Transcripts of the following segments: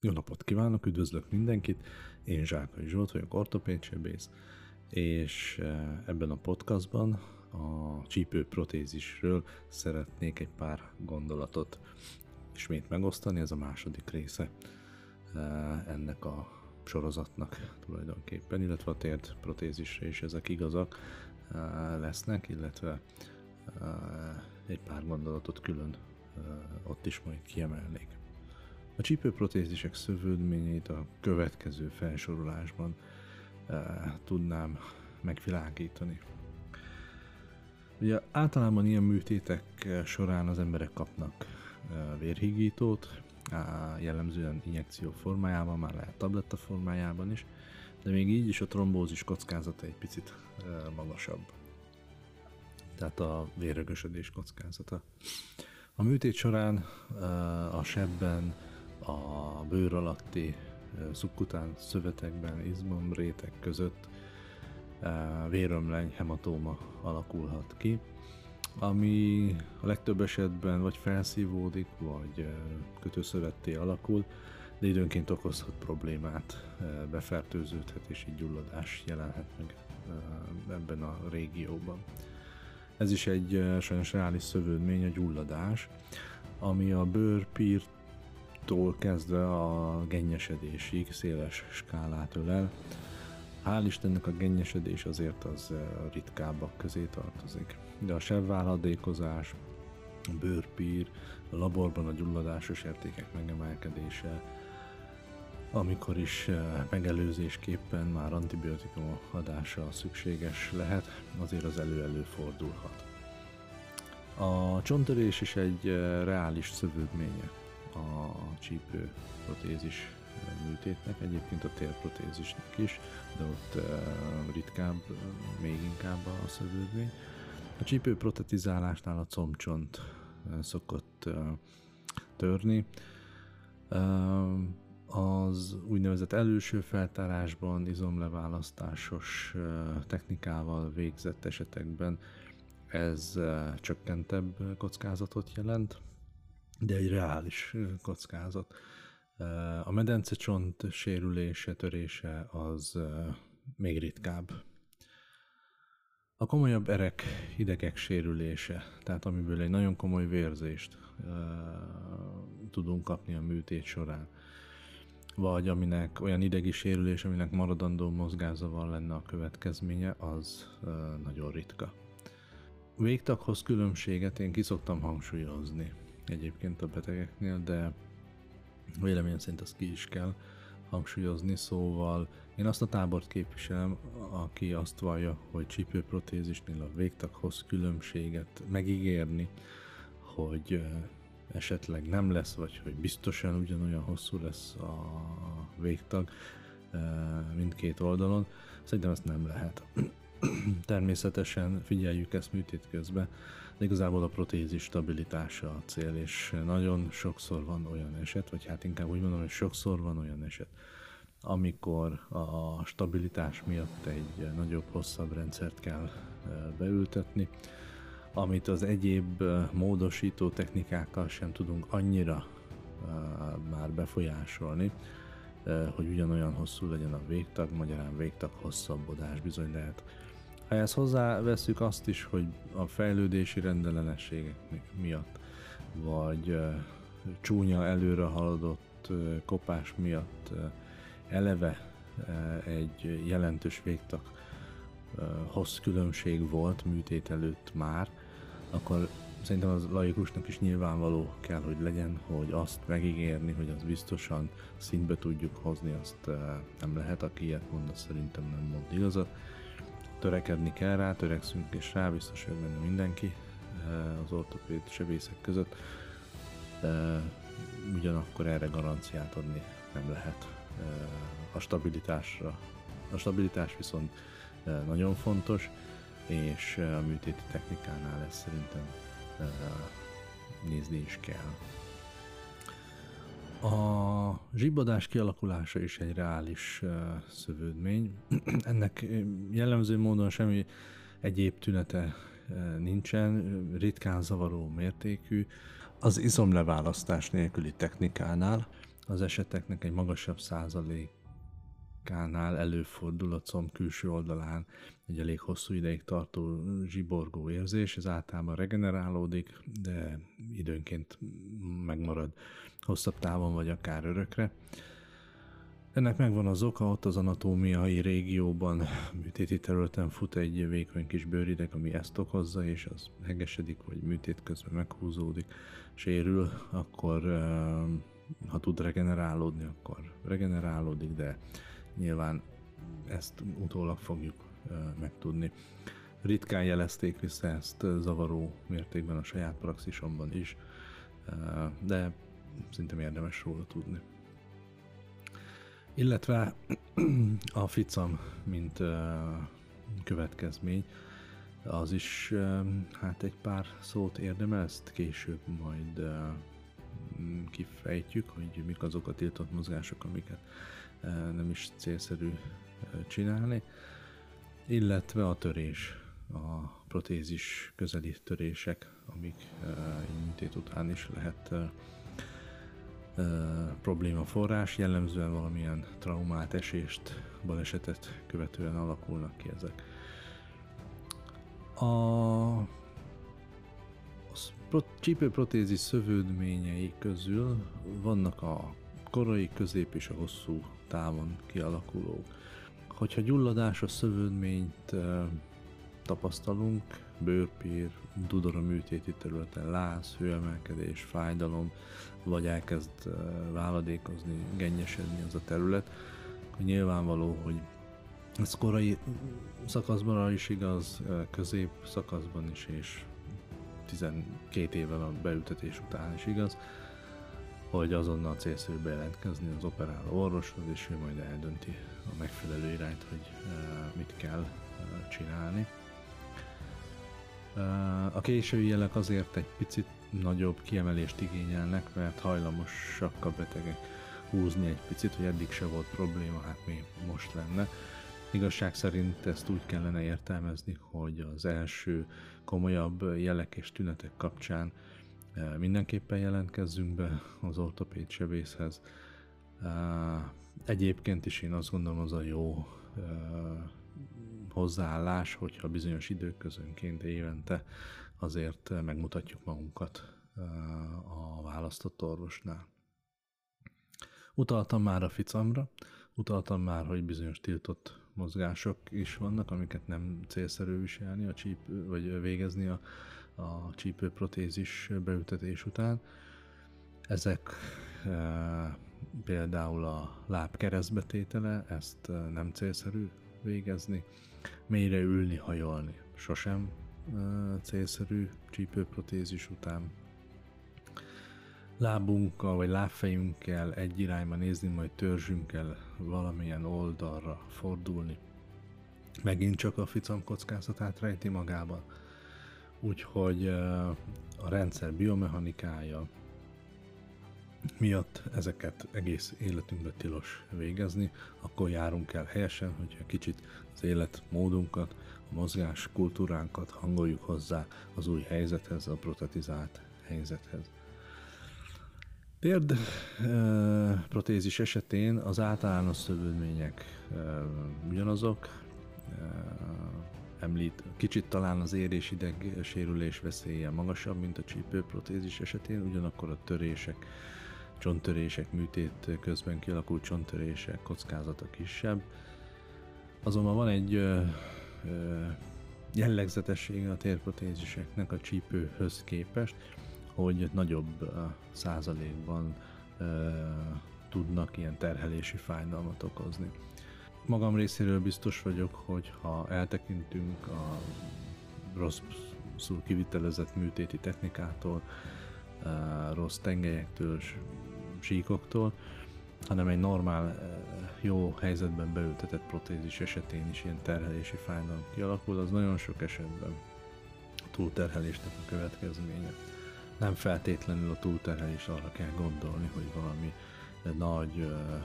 Jó napot kívánok, üdvözlök mindenkit! Én Zsákai Zsolt vagyok, ortopédsebész, és eh, ebben a podcastban a csípő protézisről szeretnék egy pár gondolatot ismét megosztani, ez a második része eh, ennek a sorozatnak tulajdonképpen, illetve a tért protézisre is ezek igazak eh, lesznek, illetve egy pár gondolatot külön ott is majd kiemelnék. A csípőprotézisek szövődményét a következő felsorolásban e, tudnám megvilágítani. Ugye általában ilyen műtétek során az emberek kapnak e, vérhigítót, jellemzően injekció formájában, már lehet tabletta formájában is, de még így is a trombózis kockázata egy picit magasabb. Tehát a vérögösödés kockázata. A műtét során a sebben a bőr alatti szukkután szövetekben, izmomrétek között vérömleny, hematóma alakulhat ki, ami a legtöbb esetben vagy felszívódik, vagy kötőszövetté alakul, de időnként okozhat problémát, befertőződhet és így gyulladás jelenhet meg ebben a régióban. Ez is egy sajnos reális szövődmény, a gyulladás, ami a bőrpírt tól kezdve a gennyesedésig széles skálát ölel. Hál' Istennek a gennyesedés azért az eh, ritkábbak közé tartozik. De a sebválladékozás, a bőrpír, a laborban a gyulladásos értékek megemelkedése, amikor is eh, megelőzésképpen már antibiotikum adása szükséges lehet, azért az elő-elő fordulhat. A csontörés is egy eh, reális szövődménye a csípő protézis műtétnek, egyébként a térprotézisnek is, de ott uh, ritkább, uh, még inkább a szövődmény. A csípő protetizálásnál a combcsont uh, szokott uh, törni. Az úgynevezett előső feltárásban izomleválasztásos technikával végzett esetekben ez csökkentebb kockázatot jelent, de egy reális kockázat. A medencecsont sérülése, törése az még ritkább. A komolyabb erek, idegek sérülése, tehát amiből egy nagyon komoly vérzést tudunk kapni a műtét során, vagy aminek olyan idegi sérülés, aminek maradandó mozgázavar lenne a következménye, az nagyon ritka. Végtaghoz különbséget én kiszoktam hangsúlyozni egyébként a betegeknél, de véleményem szerint azt ki is kell hangsúlyozni, szóval én azt a tábort képviselem, aki azt vallja, hogy csípőprotézisnél a végtaghoz különbséget megígérni, hogy esetleg nem lesz, vagy hogy biztosan ugyanolyan hosszú lesz a végtag mindkét oldalon. Szerintem ezt nem lehet. Természetesen figyeljük ezt műtét közben, igazából a protézis stabilitása a cél, és nagyon sokszor van olyan eset, vagy hát inkább úgy mondom, hogy sokszor van olyan eset, amikor a stabilitás miatt egy nagyobb, hosszabb rendszert kell beültetni, amit az egyéb módosító technikákkal sem tudunk annyira már befolyásolni, hogy ugyanolyan hosszú legyen a végtag, magyarán végtag hosszabbodás bizony lehet ha ezt hozzáveszünk azt is, hogy a fejlődési rendellenességek miatt, vagy csúnya előre haladott kopás miatt eleve egy jelentős végtag uh, hossz különbség volt műtét előtt már, akkor szerintem az laikusnak is nyilvánvaló kell, hogy legyen, hogy azt megígérni, hogy az biztosan szintbe tudjuk hozni, azt nem lehet, aki ilyet mond, szerintem nem mond igazat törekedni kell rá, törekszünk és rá, biztos, hogy benne mindenki eh, az ortopéd sebészek között, de ugyanakkor erre garanciát adni nem lehet eh, a stabilitásra. A stabilitás viszont eh, nagyon fontos, és a műtéti technikánál ezt szerintem nézni is kell. A zsibbadás kialakulása is egy reális szövődmény. Ennek jellemző módon semmi egyéb tünete nincsen, ritkán zavaró mértékű. Az izomleválasztás nélküli technikánál az eseteknek egy magasabb százalékánál előfordul a comb külső oldalán egy elég hosszú ideig tartó zsiborgó érzés, ez általában regenerálódik, de időnként megmarad hosszabb távon vagy akár örökre. Ennek megvan az oka, ott az anatómiai régióban, műtéti területen fut egy vékony kis bőrideg, ami ezt okozza, és az hegesedik, vagy műtét közben meghúzódik, sérül, akkor ha tud regenerálódni, akkor regenerálódik, de nyilván ezt utólag fogjuk megtudni. Ritkán jelezték vissza ezt zavaró mértékben a saját praxisomban is, de szinte érdemes róla tudni. Illetve a ficam, mint következmény, az is hát egy pár szót érdemel, ezt később majd kifejtjük, hogy mik azok a tiltott mozgások, amiket nem is célszerű csinálni, illetve a törés, a protézis közeli törések, amik műtét után is lehet probléma forrás, jellemzően valamilyen traumát, esést, balesetet követően alakulnak ki ezek. A csípőprotézis szövődményei közül vannak a korai, közép és a hosszú távon kialakulók. Hogyha a szövődményt tapasztalunk, bőrpír, dudora műtéti területen láz, hőemelkedés, fájdalom, vagy elkezd váladékozni, gennyesedni az a terület, akkor nyilvánvaló, hogy ez korai szakaszban is igaz, közép szakaszban is, és 12 évvel a beültetés után is igaz, hogy azonnal célszerű bejelentkezni az operáló orvoshoz, és ő majd eldönti a megfelelő irányt, hogy mit kell csinálni. A késői jelek azért egy picit nagyobb kiemelést igényelnek, mert hajlamosak a betegek húzni egy picit, hogy eddig se volt probléma, hát mi most lenne. Igazság szerint ezt úgy kellene értelmezni, hogy az első komolyabb jelek és tünetek kapcsán mindenképpen jelentkezzünk be az ortopéd sebészhez. Egyébként is én azt gondolom az a jó hozzáállás, hogyha bizonyos időközönként évente azért megmutatjuk magunkat a választott orvosnál. Utaltam már a ficamra, utaltam már, hogy bizonyos tiltott mozgások is vannak, amiket nem célszerű viselni, a csípő, vagy végezni a, a csípőprotézis beültetés után. Ezek e, például a láb keresztbetétele, ezt nem célszerű végezni, mélyre ülni, hajolni. Sosem célszerű csípőprotézis után. Lábunkkal vagy lábfejünkkel egy irányba nézni, majd törzsünkkel valamilyen oldalra fordulni. Megint csak a ficam kockázatát rejti magában. Úgyhogy a rendszer biomechanikája, miatt ezeket egész életünkben tilos végezni, akkor járunk el helyesen, hogyha kicsit az életmódunkat, a mozgás kultúránkat hangoljuk hozzá az új helyzethez, a protetizált helyzethez. Térd e, protézis esetén az általános szövődmények e, ugyanazok, e, említ, kicsit talán az érés ideg sérülés veszélye magasabb, mint a csípőprotézis esetén, ugyanakkor a törések csonttörések, műtét közben kialakult csonttörések kockázata kisebb. Azonban van egy ö, ö, jellegzetessége a térprotéziseknek a csípőhöz képest, hogy nagyobb százalékban ö, tudnak ilyen terhelési fájdalmat okozni. Magam részéről biztos vagyok, hogy ha eltekintünk a rosszul kivitelezett műtéti technikától, rossz tengelyektől, síkoktól, hanem egy normál, eh, jó helyzetben beültetett protézis esetén is ilyen terhelési fájdalom kialakul, az nagyon sok esetben túlterhelésnek a következménye. Nem feltétlenül a túlterhelés arra kell gondolni, hogy valami nagy eh,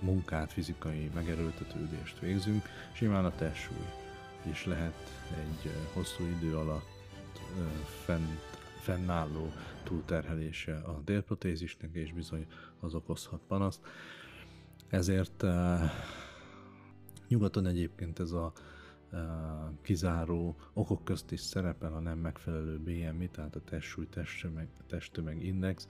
munkát, fizikai megerőltetődést végzünk, simán a testsúly is lehet egy hosszú idő alatt fent fennálló túlterhelése a délprotézisnek, és bizony az okozhat panaszt. Ezért nyugaton egyébként ez a kizáró okok közt is szerepel a nem megfelelő BMI, tehát a testsúly, testtömeg, testtömeg index,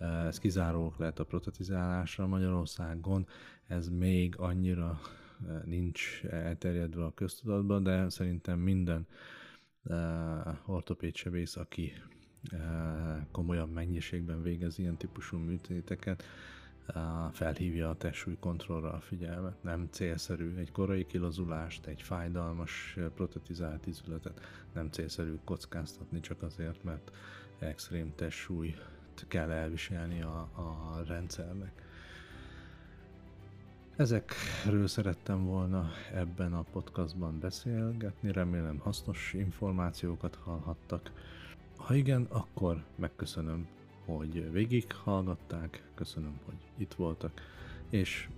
ez kizárók lehet a protetizálásra Magyarországon, ez még annyira nincs elterjedve a köztudatban, de szerintem minden ortopédsebész, aki komolyabb mennyiségben végez ilyen típusú műtéteket, felhívja a testsúly kontrollra a figyelmet. Nem célszerű egy korai kilazulást, egy fájdalmas protetizált izületet nem célszerű kockáztatni csak azért, mert extrém testsúly kell elviselni a, a rendszernek. Ezekről szerettem volna ebben a podcastban beszélgetni, remélem hasznos információkat hallhattak. Ha igen, akkor megköszönöm, hogy végighallgatták, köszönöm, hogy itt voltak, és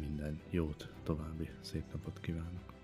minden jót, további szép napot kívánok!